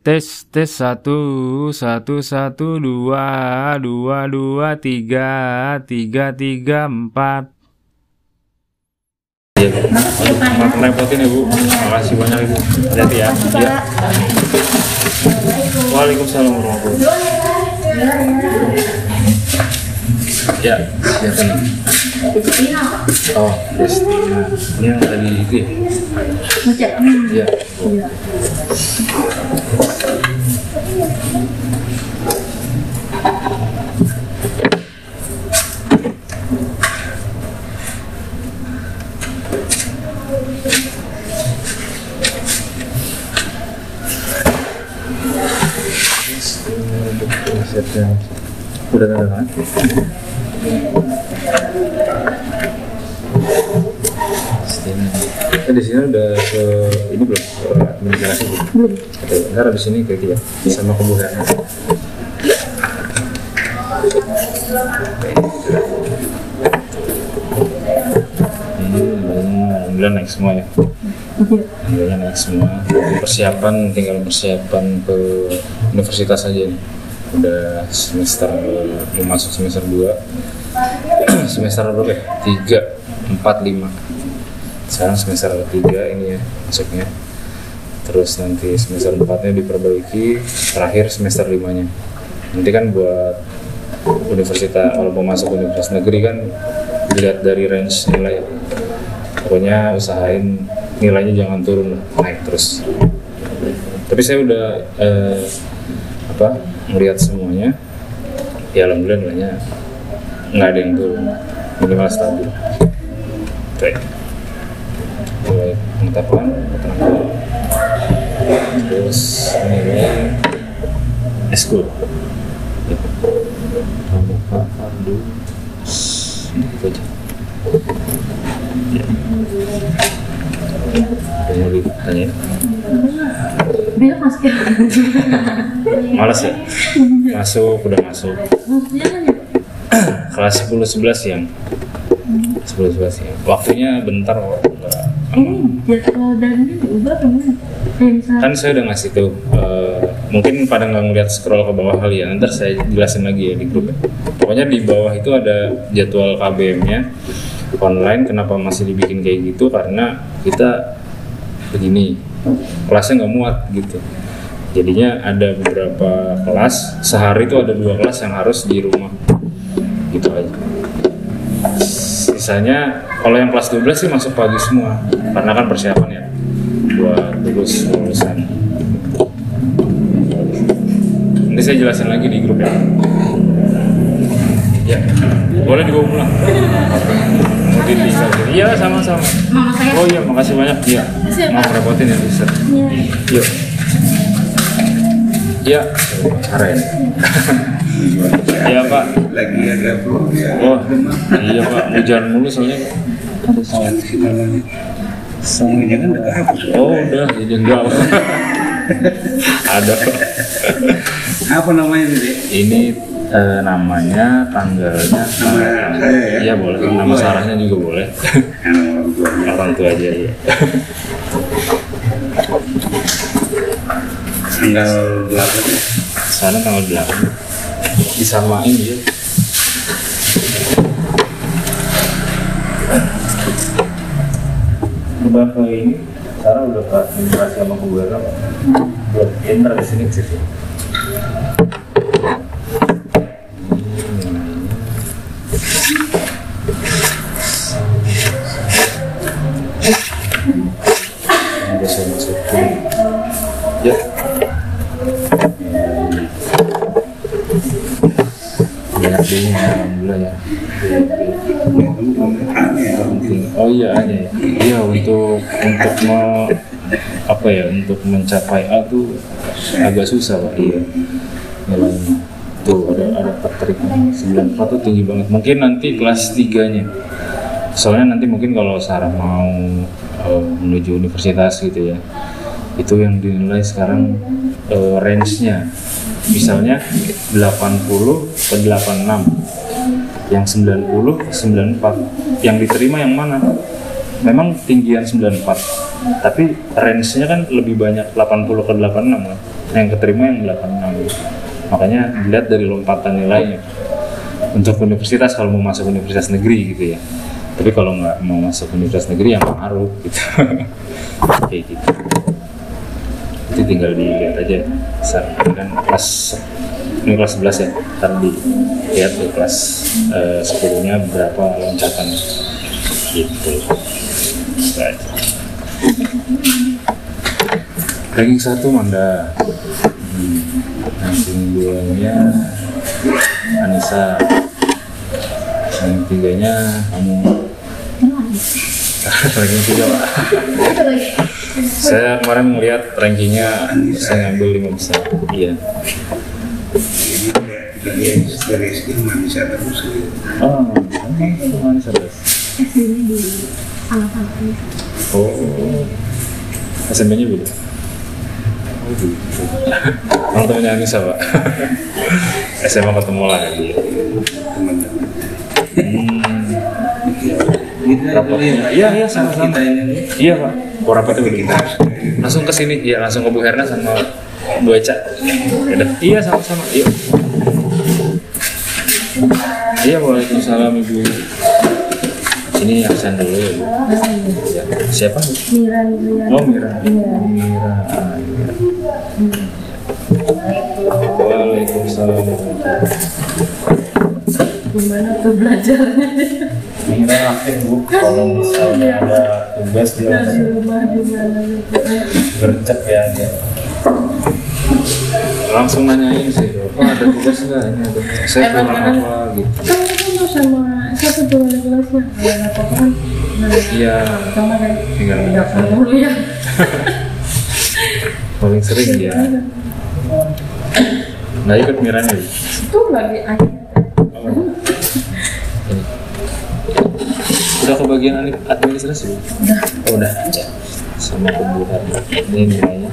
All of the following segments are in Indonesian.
Tes tes satu satu satu dua dua dua tiga tiga tiga empat. Maaf merepotin ya Bu. Makasih banyak Ibu. Hati-hati ya. Ya. Waalaikumsalam warahmatullahi wabarakatuh. Ya, ya tenang. Oh, Destina. Ini yang tadi itu ya? Iya. Bu. Resepnya. Udah tanda tangan? Destina. Eh, di sini udah ke ini belum? Belum? Belum. Oke, ntar abis ini ke kita sama kebutuhan. Ini alhamdulillah naik semua ya. Alhamdulillah naik semua. Persiapan tinggal persiapan ke universitas aja nih. Udah semester mau masuk semester 2 semester berapa ya? 3, 4, 5 Sekarang semester 3 ini ya masuknya Terus nanti semester 4 nya diperbaiki Terakhir semester 5 nya Nanti kan buat universitas kalau mau masuk universitas negeri kan dilihat dari range nilai. Pokoknya usahain nilainya jangan turun naik terus. Tapi saya udah eh, apa melihat semuanya. Ya alhamdulillah nilainya nggak ada yang turun. Minimal stabil. Oke mulai pengetahuan keterangan terus nilai eskul ya. ada yang mau ditanya Dia masuk ya. Males ya? Masuk, udah masuk. Kelas 10 11 siang. 10 11 siang. Waktunya bentar kok. Ini jadwal dan ini diubah gimana? Misalnya Kan saya udah ngasih tuh. eh, mungkin pada nggak ngeliat scroll ke bawah kali ya. Ntar saya jelasin lagi ya di grup ya. Pokoknya di bawah itu ada jadwal KBM-nya online. Kenapa masih dibikin kayak gitu? Karena kita begini kelasnya nggak muat gitu. Jadinya ada beberapa kelas sehari itu ada dua kelas yang harus di rumah gitu aja. Sisanya kalau yang kelas 12 sih masuk pagi semua karena kan persiapan lulus lulusan. Nanti saya jelasin lagi di grup ya. Ya, boleh dibawa pulang. Mau ditinggal gitu. Iya sama-sama. mama saya Oh iya, makasih banyak. Iya, mau repotin ya, bisa. Yuk. Iya, keren. Iya Pak. lagi ada program Oh, iya Pak. Hujan mulu soalnya. Ada. Semuanya kan udah kehapus Oh udah, jadi enggak. Ada apa namanya ini? Ini eh, namanya, tanggalnya. Nama saya ya? Iya boleh. Nama sarahnya juga boleh. Orang tua aja ya. tanggal berapa ya? Sana tanggal 8 Disamain ya Udah ke ini Sarah udah ke administrasi sama ke gue kan Udah enter di sini ke situ Udah saya masukin Ya banyak bingung alhamdulillah ya aneh ya penting oh iya hanya ya iya untuk untuk me, apa ya untuk mencapai A tuh agak susah pak. Iya. Nilainya. Tuh ada ada Patrick 94 tuh tinggi banget. Mungkin nanti kelas 3 nya soalnya nanti mungkin kalau Sarah mau eh, menuju universitas gitu ya itu yang dinilai sekarang eh, range-nya. Misalnya 80 ke 86 yang 90 94 yang diterima yang mana? Memang tinggian 94 tapi range-nya kan lebih banyak 80 ke 86 kan? Yang keterima yang 86 makanya dilihat dari lompatan nilainya. Untuk universitas kalau mau masuk universitas negeri gitu ya. Tapi kalau nggak mau masuk universitas negeri yang ngaruh gitu. Kayak gitu. Itu tinggal dilihat aja Besar. Ini kan kelas ini kelas 11 ya. Ntar dilihat di kelas eh, 10 nya berapa loncatan. Gitu. Aja. ranking satu Manda. Hmm. ranking duanya Anissa. Ranking tiganya kamu. Ranking tiga pak. Saya kemarin melihat rankingnya saya ngambil lima besar. Iya dari dari SD manusia terus. oh mana terus Sini di anak-anak oh SMP nya beda oh gitu orang temennya Anissa pak SMA ketemu lagi teman-teman. hmm. Kita dulu ya, Pak. Iya, iya, sama-sama. Kita iya pak oh rapatnya kita begitu harus langsung ke sini ya langsung ke Bu Herna sama Bu Eca iya sama-sama iya iya waalaikumsalam ibu. Ini aksen dulu ya bu. Ya. siapa? Mira Mira oh Mira. Mira ah, Mira Waalaikumsalam. Gimana tuh belajarnya? Mira aktif bu. Kalau misalnya ada tugas dia di rumah gimana gitu. ya dia langsung nanyain sih apa ada tugas nggak? Ini ada saya kurang apa? Gitu. Kan sama apa kan? Nah, Iya. sama kan Tinggal udah dulu ya. Paling sering dia. Nggak ikut miranya itu lagi udah kebagian administrasi? Bu? oh, udah. Sama pembuatan ini nilainya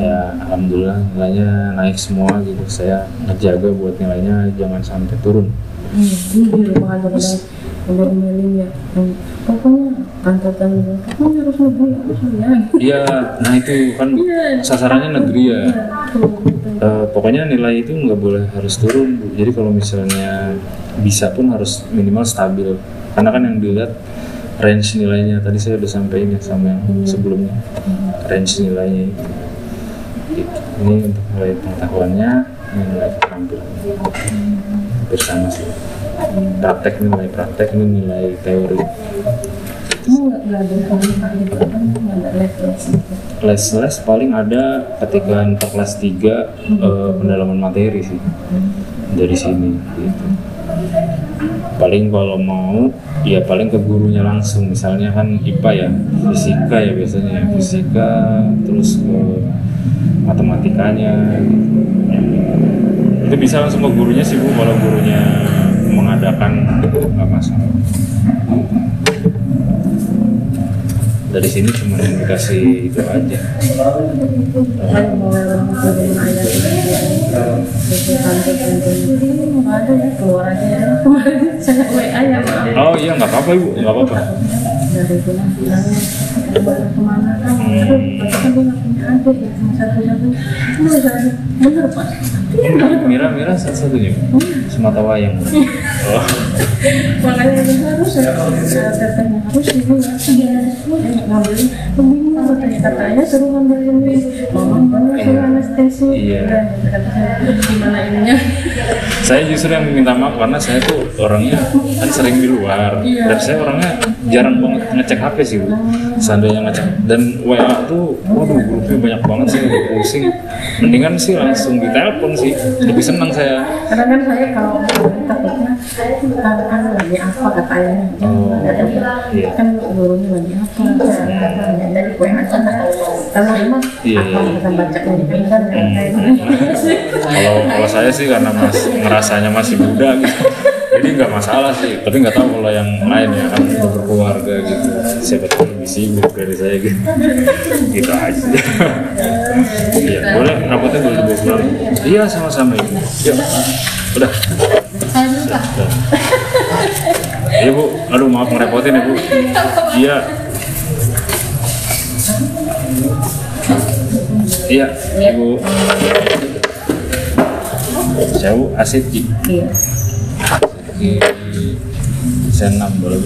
ya alhamdulillah nilainya naik semua gitu saya ngejaga buat nilainya jangan sampai turun Hmm, emailin ya Hmm, pokoknya harus negeri harus ya Iya, nah itu kan Iya. sasarannya negeri ya. Eh, pokoknya nilai itu nggak boleh harus turun. Bu. Jadi kalau misalnya bisa pun harus minimal stabil. Karena kan yang dilihat range nilainya tadi saya udah sampaikan ya sama yang sebelumnya. Range nilainya itu. Gitu. Ini untuk nilai pengetahuannya, ini nilai keterampilan. Hampir sama sih. Praktek ini nilai praktek, ini nilai teori. Gitu les-les paling ada ketika untuk kelas 3 eh, pendalaman materi sih dari sini gitu. paling kalau mau ya paling ke gurunya langsung misalnya kan IPA ya fisika ya biasanya ya. fisika terus ke matematikanya. Gitu. itu bisa langsung ke gurunya sih bu kalau gurunya mengadakan nggak masalah. Dari sini cuma dikasih itu aja. Oh iya nggak apa-apa ibu nggak apa-apa. Dari ke mana ke mana kan Não, não, não. Ya Pak Mira Mira satu-satunya semata wayang oh makanya itu harus ya saya tetanya harus ibu ya sudah ada semua ya nggak ngambilin pembingung katanya suruh ngambil ini mama bener suruh anestesi Iya. Gimana ininya saya justru yang minta maaf karena saya tuh orangnya kan sering di luar Iya. dan saya orangnya jarang banget ngecek HP sih bu seandainya ngecek dan WA tuh waduh grupnya banyak banget sih pusing mendingan sih langsung ditelepon sih. Lebih senang saya. Karena kan saya kalau takutnya kan, kan lagi apa kata ayahnya? Oh, iya. kan gurunya lagi apa katanya dari kue aja kalau emang Iya, apa iya. kita baca ini kan kalau kalau saya sih karena mas ngerasanya masih muda gitu. Jadi nggak masalah sih. Tapi nggak tahu kalau yang lain ya kan berkeluarga gitu. Siapa tahu sibuk dari saya gitu gitu aja iya boleh rapotnya boleh dibawa pulang iya sama-sama ibu yuk udah saya. Iya bu, aduh maaf ngerepotin ya bu. Iya. Iya, ibu. Saya bu, asid Ji. Iya. Di bisa enam boleh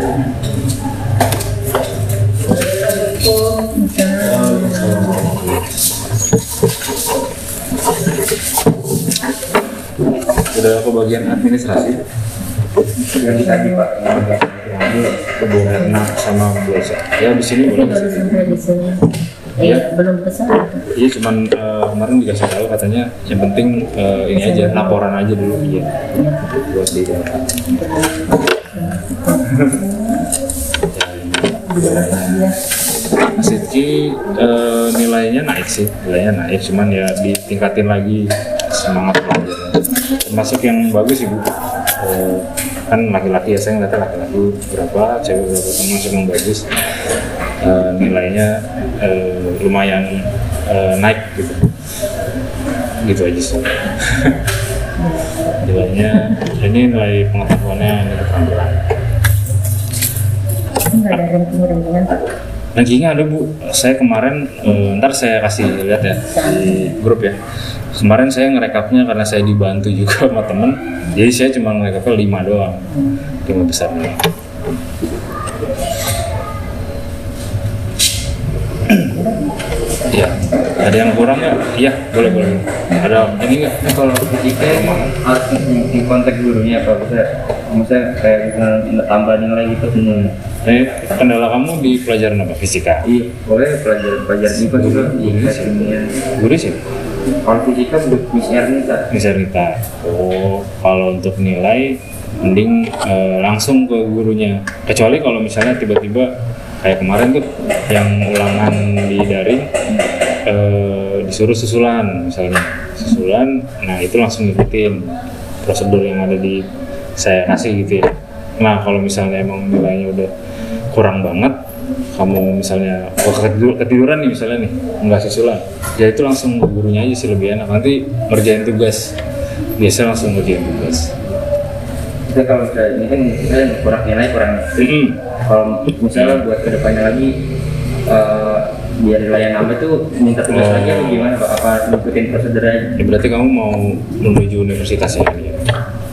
bu. Iya, tulis. Udah kebagian administrasi. Yang tadi Pak, Hubungan sama biasa. Ya di sini boleh. Iya. Eh, belum pesan. Iya cuman eh, kemarin dikasih tahu katanya yang penting eh, ini aja laporan aja dulu iya buat di Sidki eh, nilainya naik sih nilainya naik cuman ya ditingkatin lagi semangat belajarnya termasuk yang bagus ibu Eh, kan laki-laki ya saya ngeliatnya laki-laki berapa cewek berapa termasuk yang bagus. Eh, nilainya lumayan naik gitu. Gitu aja sih nilainya ini nilai pengetahuannya ini keterampilan Enggak ada rankingnya ada bu. Saya kemarin eh, ntar saya kasih lihat ya di grup ya. Kemarin saya ngerekapnya karena saya dibantu juga sama temen. Jadi saya cuma ngerekapnya lima doang. Lima besarnya Iya, ada yang kurang nggak? Iya, boleh boleh. Ada ini nggak? Nah, kalau fisika harus di, konteks gurunya apa bisa misalnya kayak misalnya tambah nilai gitu Hmm. Eh, kendala kamu di pelajaran apa? Fisika. iya boleh pelajaran pelajaran IPA juga tes kimia Guru sih. kalau fisika Miss Ernita Misalnya Rita. Oh, kalau untuk nilai mending eh, langsung ke gurunya. Kecuali kalau misalnya tiba-tiba kayak kemarin tuh yang ulangan di daring eh, disuruh susulan misalnya susulan, nah itu langsung ngikutin prosedur yang ada di saya kasih gitu ya. Nah kalau misalnya emang nilainya udah kurang banget, kamu misalnya oh, ketidur- ketiduran nih misalnya nih nggak susulan, ya itu langsung ke gurunya aja sih lebih enak. Nanti ngerjain tugas, biasa langsung ngerjain tugas. kita kalau misalnya ini kan kita kurang nilai kurang Mm-mm. kalau misalnya buat ke depannya lagi eh, biar nilai yang nambah tuh minta tugas Oh. lagi atau gimana Pak? apa ngikutin prosedur aja Ya berarti kamu mau menuju universitas ya? ini ya?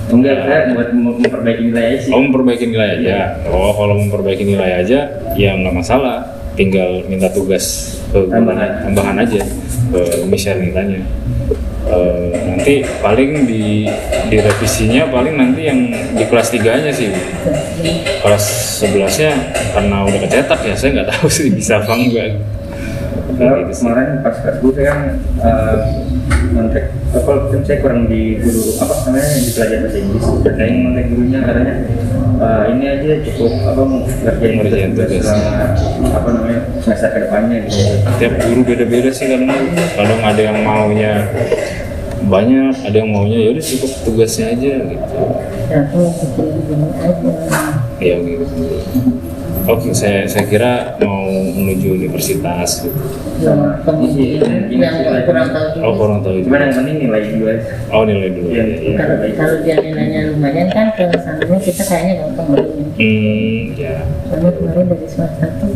enggak saya buat mem- memperbaiki nilai aja sih Oh memperbaiki nilai aja. Oh kalau memperbaiki nilai aja, ya nggak masalah. Tinggal minta tugas ke guru, Tambahan. tambahan aja ke Michelle mintanya. Eh, nanti paling di di revisinya paling nanti yang di kelas 3 nya sih kelas 11 nya karena udah kecetak ya saya nggak tahu sih bisa apa enggak Kalau Gitu sih. kemarin pas kelas saya kan eh, kontak apa kan saya kurang di guru apa namanya di pelajaran bahasa Inggris. Dan saya yang kontak gurunya katanya eh, ini aja cukup apa mau ngerjain Ngerjain tugas. selama apa namanya semester ke depannya gitu. Tiap guru beda-beda sih kadang kadang ada yang maunya banyak ada yang maunya ya udah cukup tugasnya aja gitu. Ya, ya gitu oke saya saya kira mau menuju universitas gitu sama Kondisi ini yang kurang tahu juga. oh kurang tahu itu cuman yang penting nilai juga oh nilai dulu Iya. ya, ya. Kalau kalau dia nilainya lumayan kan ke sananya kita kayaknya gampang belinya. hmm ya Soalnya kemarin dari semester satu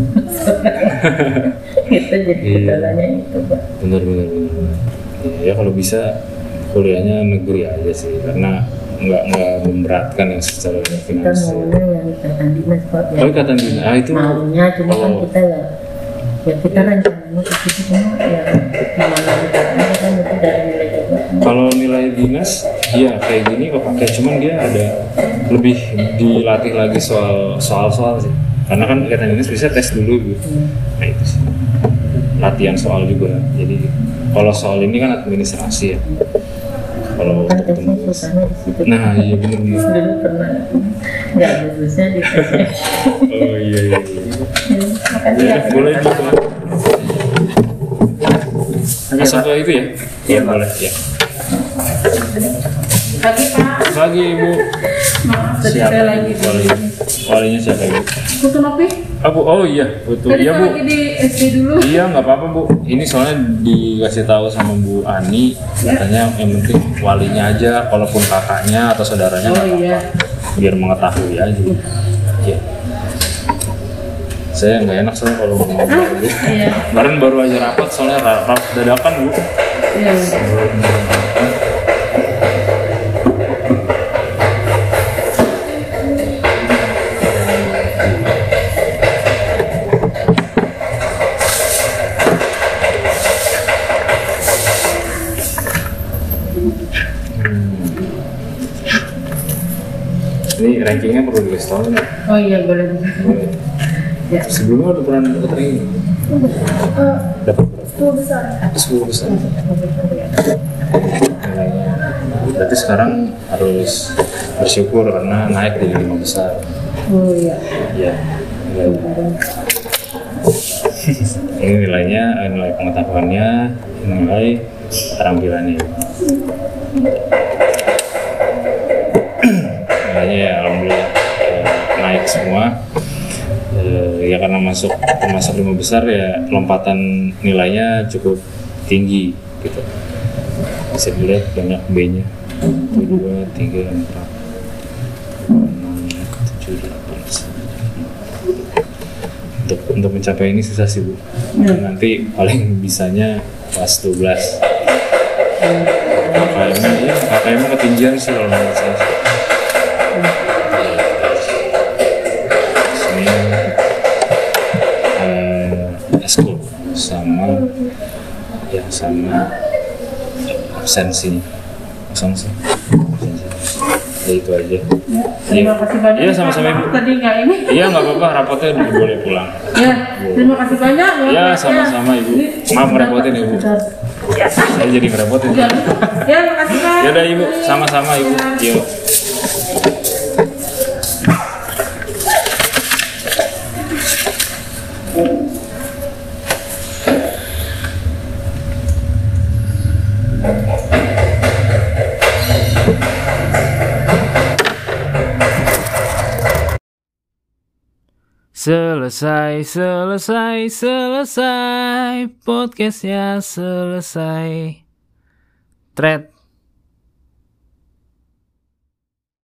kita jadi Iya. kendalanya itu pak. benar benar benar ya, ya kalau bisa kuliahnya negeri aja sih karena nggak nggak memberatkan yang secara Kita finansial maunya yang ikatan dinas pak. oh ikatan dinas ah itu maunya cuma kan Oh. kita ya ya kita rencananya ke situ cuma ya gimana kita kan itu dari nilai juga. Kalau nilai dinas, iya kayak gini kok pakai cuman dia ada lebih dilatih lagi soal soal-soal sih. Karena kan ikatan dinas bisa tes dulu gitu. Nah itu sih. Latihan soal juga. Jadi kalau soal ini kan administrasi ya. Kalau kan di situ. Nah iya bener bener. dulu pernah nggak lulusnya di. Oh iya iya. iya. Makanya Ya, ya, boleh. Langsung ke itu ya? Iya boleh ya. Pagi pak, Pagi ibu. maaf tadi Siapa saya lagi Wali, walinya siapa ibu? Kutu nopi? Ah, Bu. Oh iya, betul. Tadi Iya, Bu. lagi di SD dulu. Iya nggak apa-apa bu. Ini soalnya dikasih tahu sama Bu Ani, katanya yang penting walinya aja, kalaupun kakaknya atau saudaranya Oh nggak apa-apa. iya. biar mengetahui aja. Iya. Saya nggak enak soalnya kalau ngomong dulu. Iya. Kemarin baru aja rapat soalnya ra- rapat dadakan bu. Iya. Rankingnya perlu dikasih tahu nih. Oh iya boleh. Boleh. Ya. Sebelumnya udah pernah dapat ranking? Dapat berapa? besar. Sepuluh besar. Nilainya. Berarti sekarang harus bersyukur karena naik dari lima besar. Oh iya. Ya, nilai. ini nilainya, eh, nilai pengetahuannya, nilai keterampilannya. Nilainya ya alhamdulillah eh, naik semua. Eh, ya karena masuk masuk lima besar ya lompatan nilainya cukup tinggi gitu. Bisa dilihat banyak B-nya. Satu, dua, tiga, empat, enam, tujuh, delapan, untuk untuk mencapai ini susah sih bu nanti paling bisanya kelas 12 KKM ya KKM ketinggian sih kalau menurut saya sih. sini eh, eskul sama ya sama absensi absensi ya itu aja Terima kasih banyak. Iya, sama-sama, Ibu. Tadi nggak ini. iya nggak apa-apa rapotnya udah boleh pulang Ya, terima kasih banyak. ya. Ya, sama-sama, Ibu. Maaf ngerepotin, Ibu. sudah- saya jadi ngerepotin. Ya, makasih Pak. ya udah ibu sama-sama ibu yuk Selesai, selesai, selesai. Podcastnya selesai. Thread